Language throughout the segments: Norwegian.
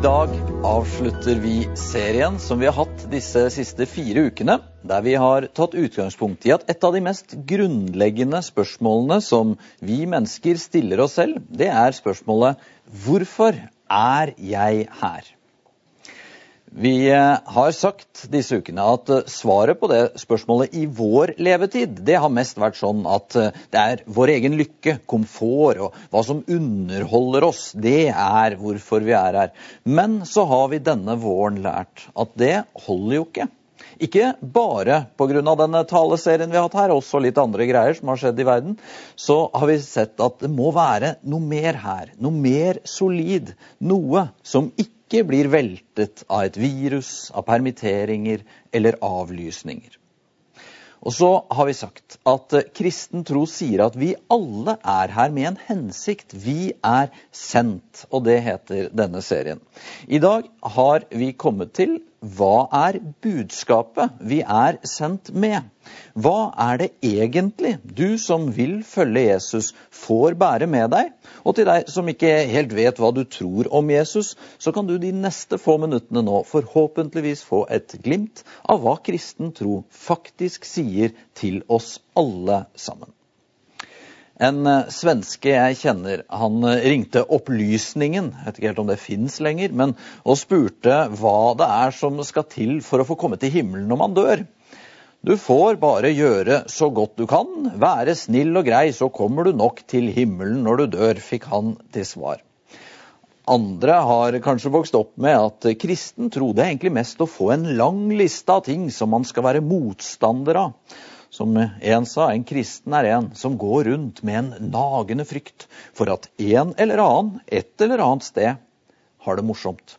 dag avslutter vi serien som vi har hatt disse siste fire ukene, der vi har tatt utgangspunkt i at et av de mest grunnleggende spørsmålene som vi mennesker stiller oss selv, det er spørsmålet hvorfor er jeg her? Vi eh, har sagt disse ukene at eh, svaret på det spørsmålet i vår levetid, det har mest vært sånn at eh, det er vår egen lykke, komfort og hva som underholder oss. Det er hvorfor vi er her. Men så har vi denne våren lært at det holder jo ikke. Ikke bare pga. denne taleserien vi har hatt her, også litt andre greier som har skjedd i verden. Så har vi sett at det må være noe mer her. Noe mer solid. Noe som ikke ikke blir veltet av et virus, av permitteringer eller avlysninger. Og så har vi sagt at eh, kristen tro sier at vi alle er her med en hensikt. Vi er sendt, og det heter denne serien. I dag har vi kommet til hva er budskapet vi er sendt med? Hva er det egentlig du som vil følge Jesus, får bære med deg? Og til deg som ikke helt vet hva du tror om Jesus, så kan du de neste få minuttene nå forhåpentligvis få et glimt av hva kristen tro faktisk sier til oss alle sammen. En eh, svenske jeg kjenner, han eh, ringte Opplysningen, jeg vet ikke helt om det fins lenger, men, og spurte hva det er som skal til for å få komme til himmelen når man dør. Du får bare gjøre så godt du kan, være snill og grei, så kommer du nok til himmelen når du dør, fikk han til svar. Andre har kanskje vokst opp med at kristen tro det er egentlig mest å få en lang liste av ting som man skal være motstander av. Som en sa, en kristen er en som går rundt med en nagende frykt for at en eller annen et eller annet sted har det morsomt.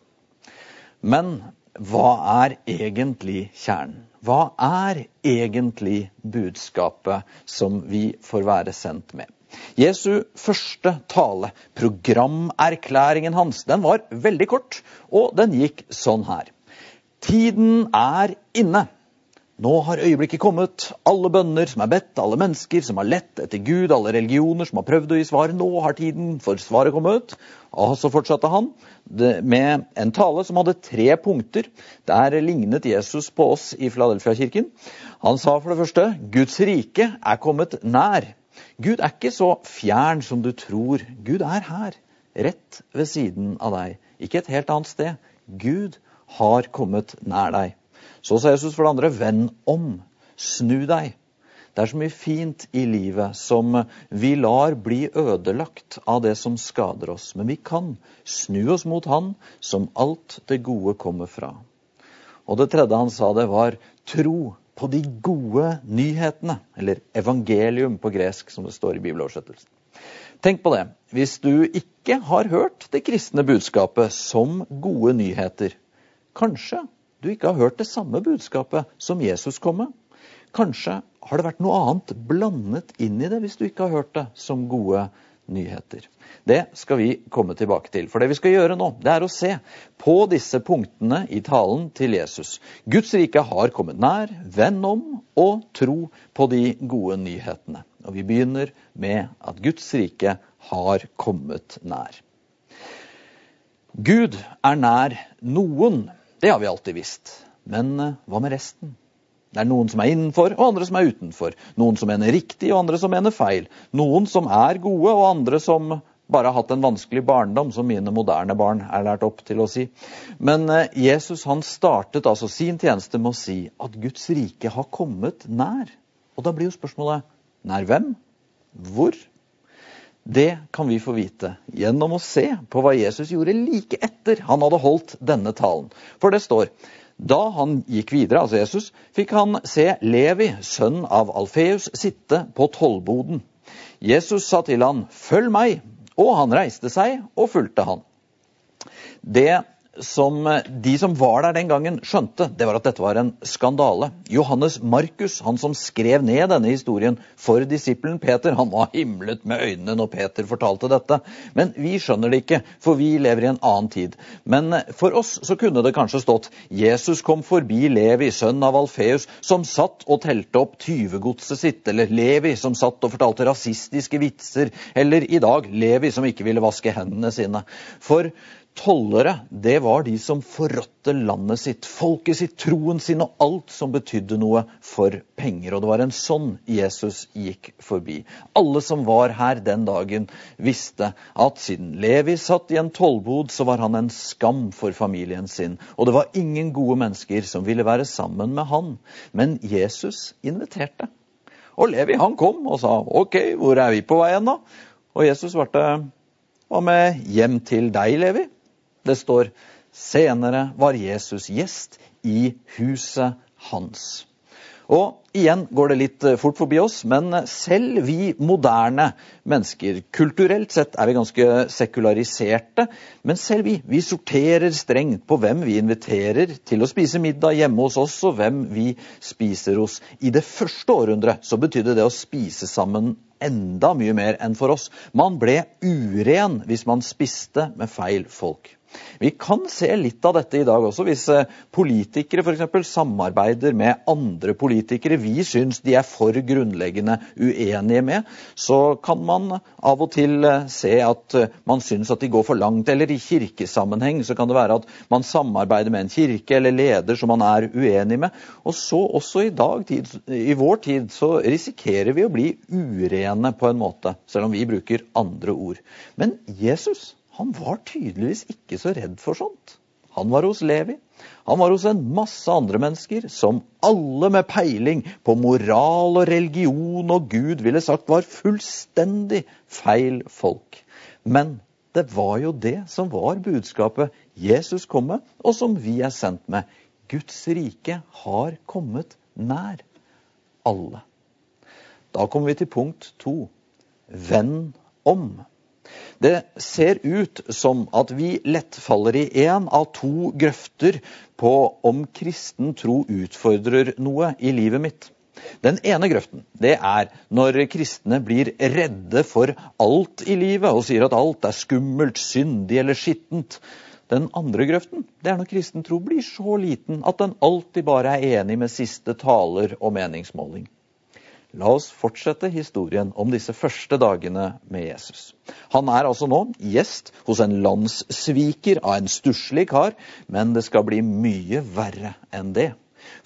Men hva er egentlig kjernen? Hva er egentlig budskapet som vi får være sendt med? Jesu første tale, programerklæringen hans, den var veldig kort, og den gikk sånn her. Tiden er inne. Nå har øyeblikket kommet. Alle bønner som er bedt, alle mennesker som har lett etter Gud, alle religioner som har prøvd å gi svar. Nå har tiden for svaret kommet. Og så fortsatte han med en tale som hadde tre punkter. Der lignet Jesus på oss i Filadelfia-kirken. Han sa for det første Guds rike er kommet nær. Gud er ikke så fjern som du tror. Gud er her, rett ved siden av deg. Ikke et helt annet sted. Gud har kommet nær deg. Så sa Jesus for det andre, venn om, snu deg. Det er så mye fint i livet som vi lar bli ødelagt av det som skader oss. Men vi kan snu oss mot Han som alt det gode kommer fra. Og det tredje han sa, det var tro på de gode nyhetene. Eller evangelium på gresk, som det står i bibeloversettelsen. Tenk på det. Hvis du ikke har hørt det kristne budskapet som gode nyheter, kanskje du ikke har hørt det samme budskapet som Jesus kom med. Kanskje har det vært noe annet blandet inn i det hvis du ikke har hørt det som gode nyheter. Det skal vi komme tilbake til. For det vi skal gjøre nå, det er å se på disse punktene i talen til Jesus. Guds rike har kommet nær, venn om og tro på de gode nyhetene. Og vi begynner med at Guds rike har kommet nær. Gud er nær noen det har vi alltid visst. Men eh, hva med resten? Det er noen som er innenfor, og andre som er utenfor. Noen som mener riktig, og andre som mener feil. Noen som er gode, og andre som bare har hatt en vanskelig barndom, som mine moderne barn er lært opp til å si. Men eh, Jesus han startet altså sin tjeneste med å si at Guds rike har kommet nær. Og da blir jo spørsmålet nær hvem? Hvor? Det kan vi få vite gjennom å se på hva Jesus gjorde like etter han hadde holdt denne talen. For det står da han gikk videre, altså Jesus, fikk han se Levi, sønn av Alfeus, sitte på tollboden. Jesus sa til han, 'Følg meg', og han reiste seg og fulgte han. Det som eh, de som var der den gangen, skjønte, det var at dette var en skandale. Johannes Markus, han som skrev ned denne historien for disippelen Peter, han var himlet med øynene når Peter fortalte dette. Men vi skjønner det ikke, for vi lever i en annen tid. Men eh, for oss så kunne det kanskje stått Jesus kom forbi Levi, sønn av Alfeus, som satt og telte opp tyvegodset sitt, eller Levi som satt og fortalte rasistiske vitser, eller i dag Levi som ikke ville vaske hendene sine. For tollere, det var de som forrådte landet sitt, folket sitt, troen sin og alt som betydde noe for penger. Og det var en sånn Jesus gikk forbi. Alle som var her den dagen, visste at siden Levi satt i en tollbod, så var han en skam for familien sin. Og det var ingen gode mennesker som ville være sammen med han. Men Jesus inviterte. Og Levi han kom og sa OK, hvor er vi på veien da? Og Jesus svarte hva med hjem til deg, Levi? Det står senere var Jesus gjest i huset hans. Og igjen går det litt eh, fort forbi oss, men selv vi moderne mennesker, kulturelt sett er vi ganske sekulariserte, men selv vi, vi sorterer strengt på hvem vi inviterer til å spise middag hjemme hos oss, og hvem vi spiser hos. I det første århundret så betydde det å spise sammen enda mye mer enn for oss. Man ble uren hvis man spiste med feil folk. Vi kan se litt av dette i dag også, hvis eh, politikere f.eks. samarbeider med andre politikere vi syns de er for grunnleggende uenige med. Så kan man av og til eh, se at eh, man syns at de går for langt. Eller i kirkesammenheng så kan det være at man samarbeider med en kirke eller leder som man er uenig med. Og så også i dag, i vår tid, så risikerer vi å bli urene på en måte, selv om vi bruker andre ord. Men Jesus han var tydeligvis ikke så redd for sånt. Han var hos Levi. Han var hos en masse andre mennesker som alle med peiling på moral og religion og Gud ville sagt var fullstendig feil folk. Men det var jo det som var budskapet Jesus kom med, og som vi er sendt med. Guds rike har kommet nær alle. Da kommer vi til punkt to. Venn om. Det ser ut som at vi lett faller i én av to grøfter på om kristen tro utfordrer noe i livet mitt. Den ene grøften det er når kristne blir redde for alt i livet og sier at alt er skummelt, syndig eller skittent. Den andre grøften det er når kristen tro blir så liten at den alltid bare er enig med siste taler og meningsmåling. La oss fortsette historien om disse første dagene med Jesus. Han er altså nå gjest hos en landssviker av en stusslig kar, men det skal bli mye verre enn det.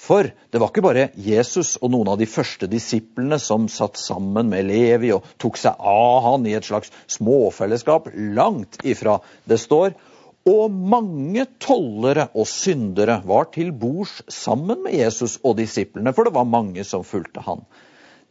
For det var ikke bare Jesus og noen av de første disiplene som satt sammen med Levi og tok seg av han i et slags småfellesskap langt ifra. Det står og mange tollere og syndere var til bords sammen med Jesus og disiplene, for det var mange som fulgte han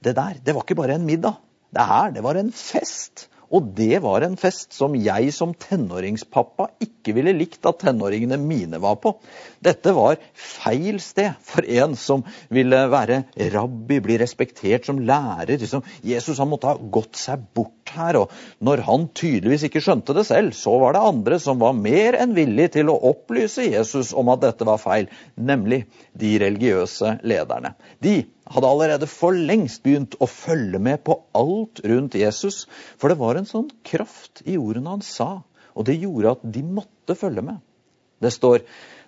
det der, det var ikke bare en middag. Det her, det var en fest. Og det var en fest som jeg som tenåringspappa ikke ville likt at tenåringene mine var på. Dette var feil sted for en som ville være rabbi, bli respektert som lærer. Jesus han måtte ha gått seg bort her. Og når han tydeligvis ikke skjønte det selv, så var det andre som var mer enn villig til å opplyse Jesus om at dette var feil, nemlig de religiøse lederne. De hadde allerede for lengst begynt å følge med på alt rundt Jesus. For det var en sånn kraft i ordene han sa, og det gjorde at de måtte følge med. Det står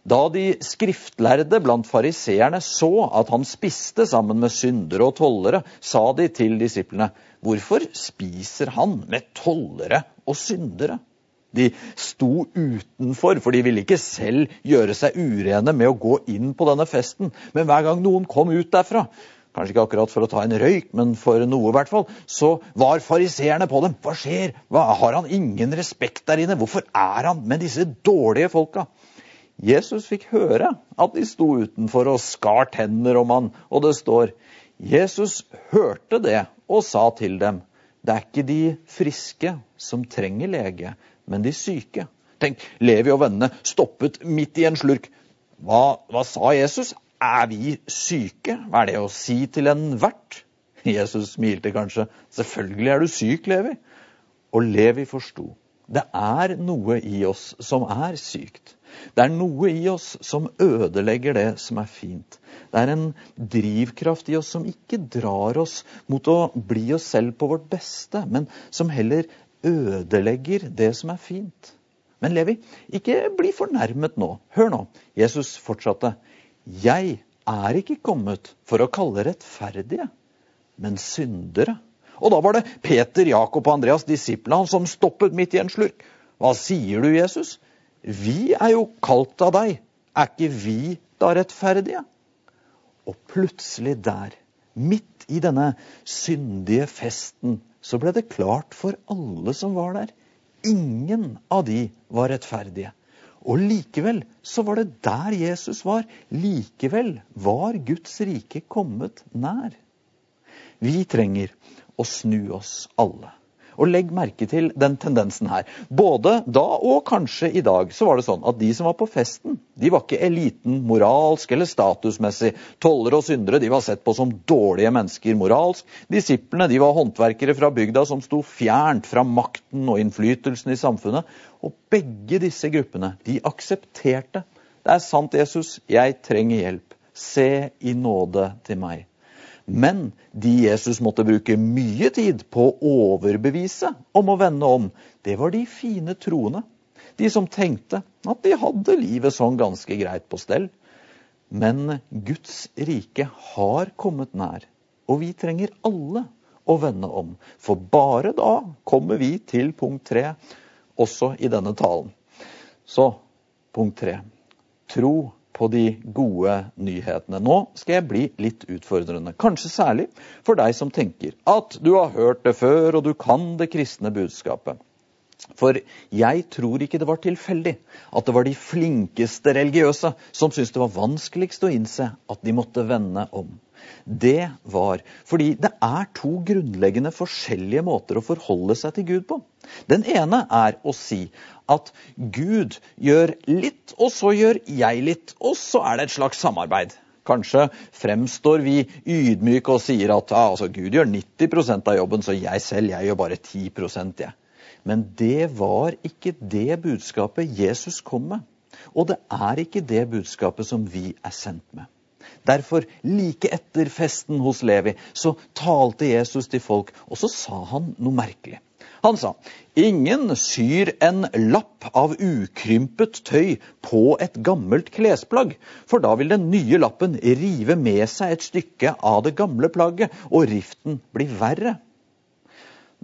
da de skriftlærde blant fariseerne så at han spiste sammen med syndere og tollere, sa de til disiplene, hvorfor spiser han med tollere og syndere? De sto utenfor, for de ville ikke selv gjøre seg urene med å gå inn på denne festen. Men hver gang noen kom ut derfra, kanskje ikke akkurat for å ta en røyk, men for noe i hvert fall, så var fariseerne på dem. Hva skjer? Hva, har han ingen respekt der inne? Hvorfor er han med disse dårlige folka? Jesus fikk høre at de sto utenfor og skar tenner om han, og det står Jesus hørte det og sa til dem, det er ikke de friske som trenger lege, men de syke. Tenk, Levi og vennene stoppet midt i en slurk. Hva, hva sa Jesus? Er vi syke? Hva er det å si til en vert? Jesus smilte kanskje. Selvfølgelig er du syk, Levi. Og Levi forsto. Det er noe i oss som er sykt. Det er noe i oss som ødelegger det som er fint. Det er en drivkraft i oss som ikke drar oss mot å bli oss selv på vårt beste, men som heller ødelegger det som er fint. Men Levi, ikke bli fornærmet nå. Hør nå. Jesus fortsatte. Jeg er ikke kommet for å kalle rettferdige, men syndere. Og da var det Peter, Jakob og Andreas, disiplene hans, som stoppet midt i en slurk. Hva sier du, Jesus? Vi er jo kalt av deg. Er ikke vi da rettferdige? Og plutselig der, midt i denne syndige festen, så ble det klart for alle som var der. Ingen av de var rettferdige. Og likevel så var det der Jesus var. Likevel var Guds rike kommet nær. Vi trenger å snu oss alle. Og legg merke til den tendensen her. Både da og kanskje i dag så var det sånn at de som var på festen, de var ikke eliten moralsk eller statusmessig. Tollere og syndere de var sett på som dårlige mennesker moralsk. Disiplene de var håndverkere fra bygda som sto fjernt fra makten og innflytelsen i samfunnet. Og begge disse gruppene de aksepterte. Det er sant, Jesus, jeg trenger hjelp. Se i nåde til meg. Men de Jesus måtte bruke mye tid på å overbevise om å vende om, det var de fine troende. De som tenkte at de hadde livet sånn ganske greit på stell. Men Guds rike har kommet nær, og vi trenger alle å vende om. For bare da kommer vi til punkt tre, også i denne talen. Så punkt tre. Tro på de gode nyhetene. Nå skal jeg bli litt utfordrende, kanskje særlig for deg som tenker at du har hørt det før og du kan det kristne budskapet. For jeg tror ikke det var tilfeldig at det var de flinkeste religiøse som syntes det var vanskeligst å innse at de måtte vende om. Det var fordi det er to grunnleggende forskjellige måter å forholde seg til Gud på. Den ene er å si at Gud gjør litt, og så gjør jeg litt. Og så er det et slags samarbeid. Kanskje fremstår vi ydmyke og sier at ja, altså, Gud gjør 90% av jobben, så jeg selv jeg gjør bare 10 jeg. Men det var ikke det budskapet Jesus kom med. Og det er ikke det budskapet som vi er sendt med. Derfor, like etter festen hos Levi, så talte Jesus til folk, og så sa han noe merkelig. Han sa, ingen syr en lapp av ukrympet tøy på et gammelt klesplagg, for da vil den nye lappen rive med seg et stykke av det gamle plagget, og riften blir verre.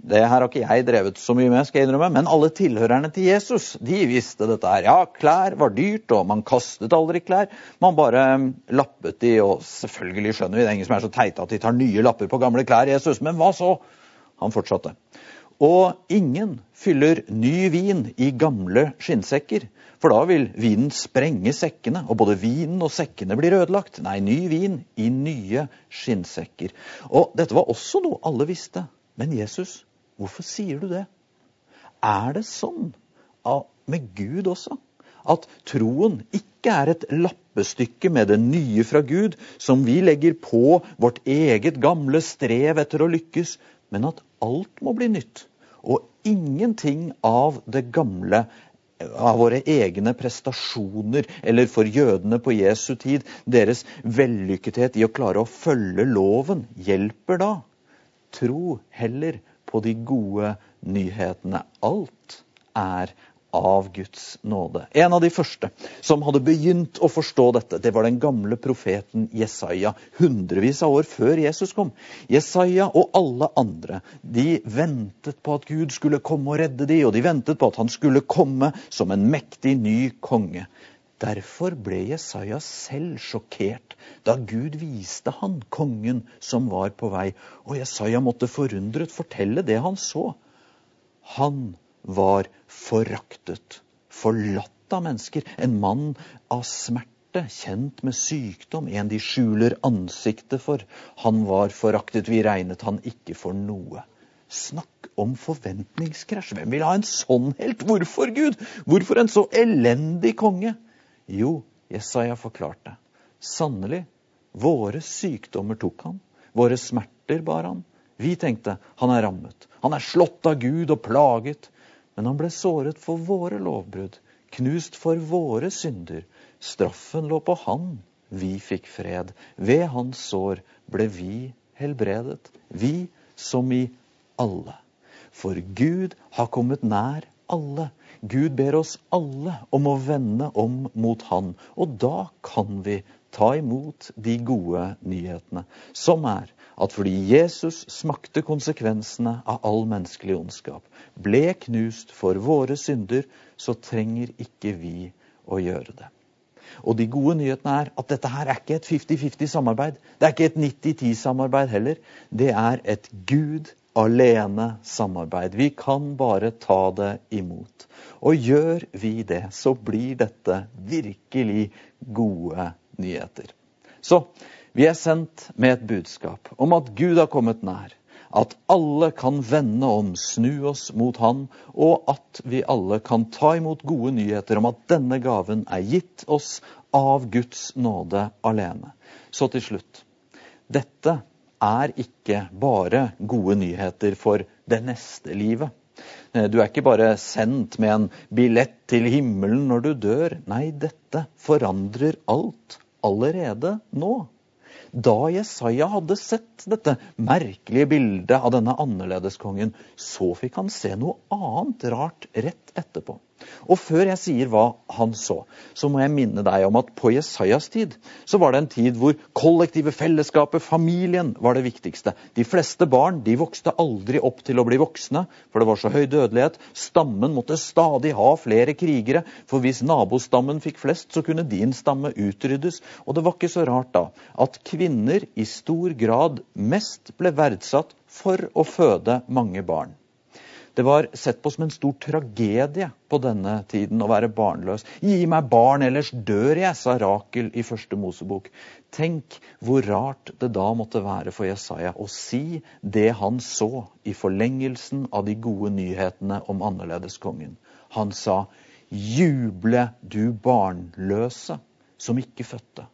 Det her har ikke jeg drevet så mye med, skal jeg innrømme, men alle tilhørerne til Jesus de visste dette her. Ja, klær var dyrt, og man kastet aldri klær. Man bare lappet de, og selvfølgelig skjønner vi det ingen som er så teite at de tar nye lapper på gamle klær, Jesus. Men hva så? Han fortsatte. Og ingen fyller ny vin i gamle skinnsekker, for da vil vinen sprenge sekkene, og både vinen og sekkene blir ødelagt. Nei, ny vin i nye skinnsekker. Og dette var også noe alle visste. Men Jesus Hvorfor sier du det? Er det sånn med Gud også? At troen ikke er et lappestykke med det nye fra Gud som vi legger på vårt eget gamle strev etter å lykkes, men at alt må bli nytt. Og ingenting av det gamle av våre egne prestasjoner, eller for jødene på Jesu tid, deres vellykkethet i å klare å følge loven, hjelper da. Tro heller på de gode nyhetene. Alt er av Guds nåde. En av de første som hadde begynt å forstå dette, det var den gamle profeten Jesaja, hundrevis av år før Jesus kom. Jesaja og alle andre de ventet på at Gud skulle komme og redde dem, og de ventet på at han skulle komme som en mektig ny konge. Derfor ble Jesaja selv sjokkert da Gud viste han kongen som var på vei, og Jesaja måtte forundret fortelle det han så. Han var foraktet, forlatt av mennesker, en mann av smerte, kjent med sykdom, en de skjuler ansiktet for. Han var foraktet, vi regnet han ikke for noe. Snakk om forventningskrasj. Hvem vil ha en sånn helt? Hvorfor, Gud? Hvorfor en så elendig konge? Jo, Jesaja forklarte. Sannelig, våre sykdommer tok han. Våre smerter bar han. Vi tenkte han er rammet. Han er slått av Gud og plaget. Men han ble såret for våre lovbrudd, knust for våre synder. Straffen lå på han. Vi fikk fred. Ved hans sår ble vi helbredet. Vi som i alle. For Gud har kommet nær alle. Gud ber oss alle om å vende om mot Han. Og da kan vi ta imot de gode nyhetene, som er at fordi Jesus smakte konsekvensene av all menneskelig ondskap, ble knust for våre synder, så trenger ikke vi å gjøre det. Og de gode nyhetene er at dette her er ikke et 50-50-samarbeid. Det er ikke et 90-10-samarbeid heller. Det er et Gud alene samarbeid. Vi kan bare ta det imot. Og gjør vi det, så blir dette virkelig gode nyheter. Så vi er sendt med et budskap om at Gud har kommet nær at alle kan vende om, snu oss mot Han, og at vi alle kan ta imot gode nyheter om at denne gaven er gitt oss av Guds nåde alene. Så til slutt. Dette er ikke bare gode nyheter for det neste livet. Du er ikke bare sendt med en billett til himmelen når du dør. Nei, dette forandrer alt allerede nå. Da Jesaja hadde sett dette merkelige bildet av denne annerledeskongen, så fikk han se noe annet rart rett etterpå. Og før jeg sier hva han så, så må jeg minne deg om at på Jesajas tid så var det en tid hvor kollektive fellesskapet, familien, var det viktigste. De fleste barn de vokste aldri opp til å bli voksne, for det var så høy dødelighet. Stammen måtte stadig ha flere krigere, for hvis nabostammen fikk flest, så kunne din stamme utryddes. Og det var ikke så rart da at kvinner i stor grad mest ble verdsatt for å føde mange barn. Det var sett på som en stor tragedie på denne tiden å være barnløs. Gi meg barn, ellers dør jeg, sa Rakel i første Mosebok. Tenk hvor rart det da måtte være for Jesaja å si det han så i forlengelsen av de gode nyhetene om annerledeskongen. Han sa, juble du barnløse som ikke fødte.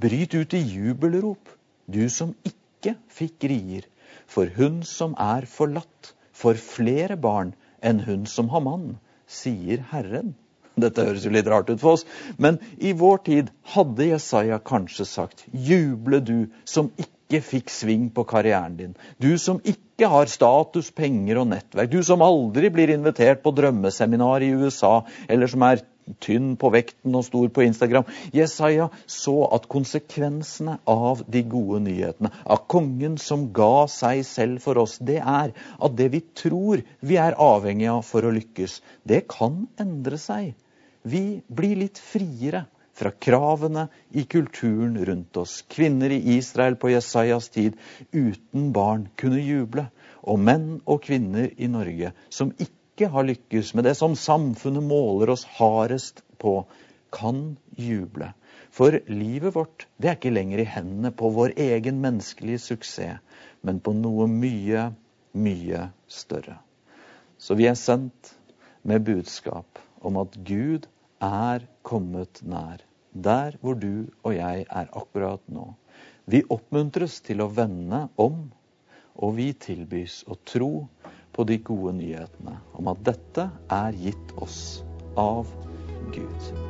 Bryt ut i jubelrop, du som ikke fikk rier. For hun som er forlatt, for flere barn enn hun som har mann, sier Herren. Dette høres jo litt rart ut for oss, men i vår tid hadde Jesaja kanskje sagt Juble du som ikke fikk sving på karrieren din. Du som ikke har status, penger og nettverk. Du som aldri blir invitert på drømmeseminar i USA, eller som er tynn på vekten og stor på Instagram. Jesaja så at konsekvensene av de gode nyhetene, av kongen som ga seg selv for oss, det er at det vi tror vi er avhengig av for å lykkes, det kan endre seg. Vi blir litt friere fra kravene i kulturen rundt oss. Kvinner i Israel på Jesajas tid uten barn kunne juble. Og menn og kvinner i Norge som ikke ikke har lykkes med det som samfunnet måler oss hardest på, kan juble. For livet vårt det er ikke lenger i hendene på vår egen menneskelige suksess, men på noe mye, mye større. Så vi er sendt med budskap om at Gud er kommet nær. Der hvor du og jeg er akkurat nå. Vi oppmuntres til å vende om, og vi tilbys å tro på de gode nyhetene om at dette er gitt oss av Gud.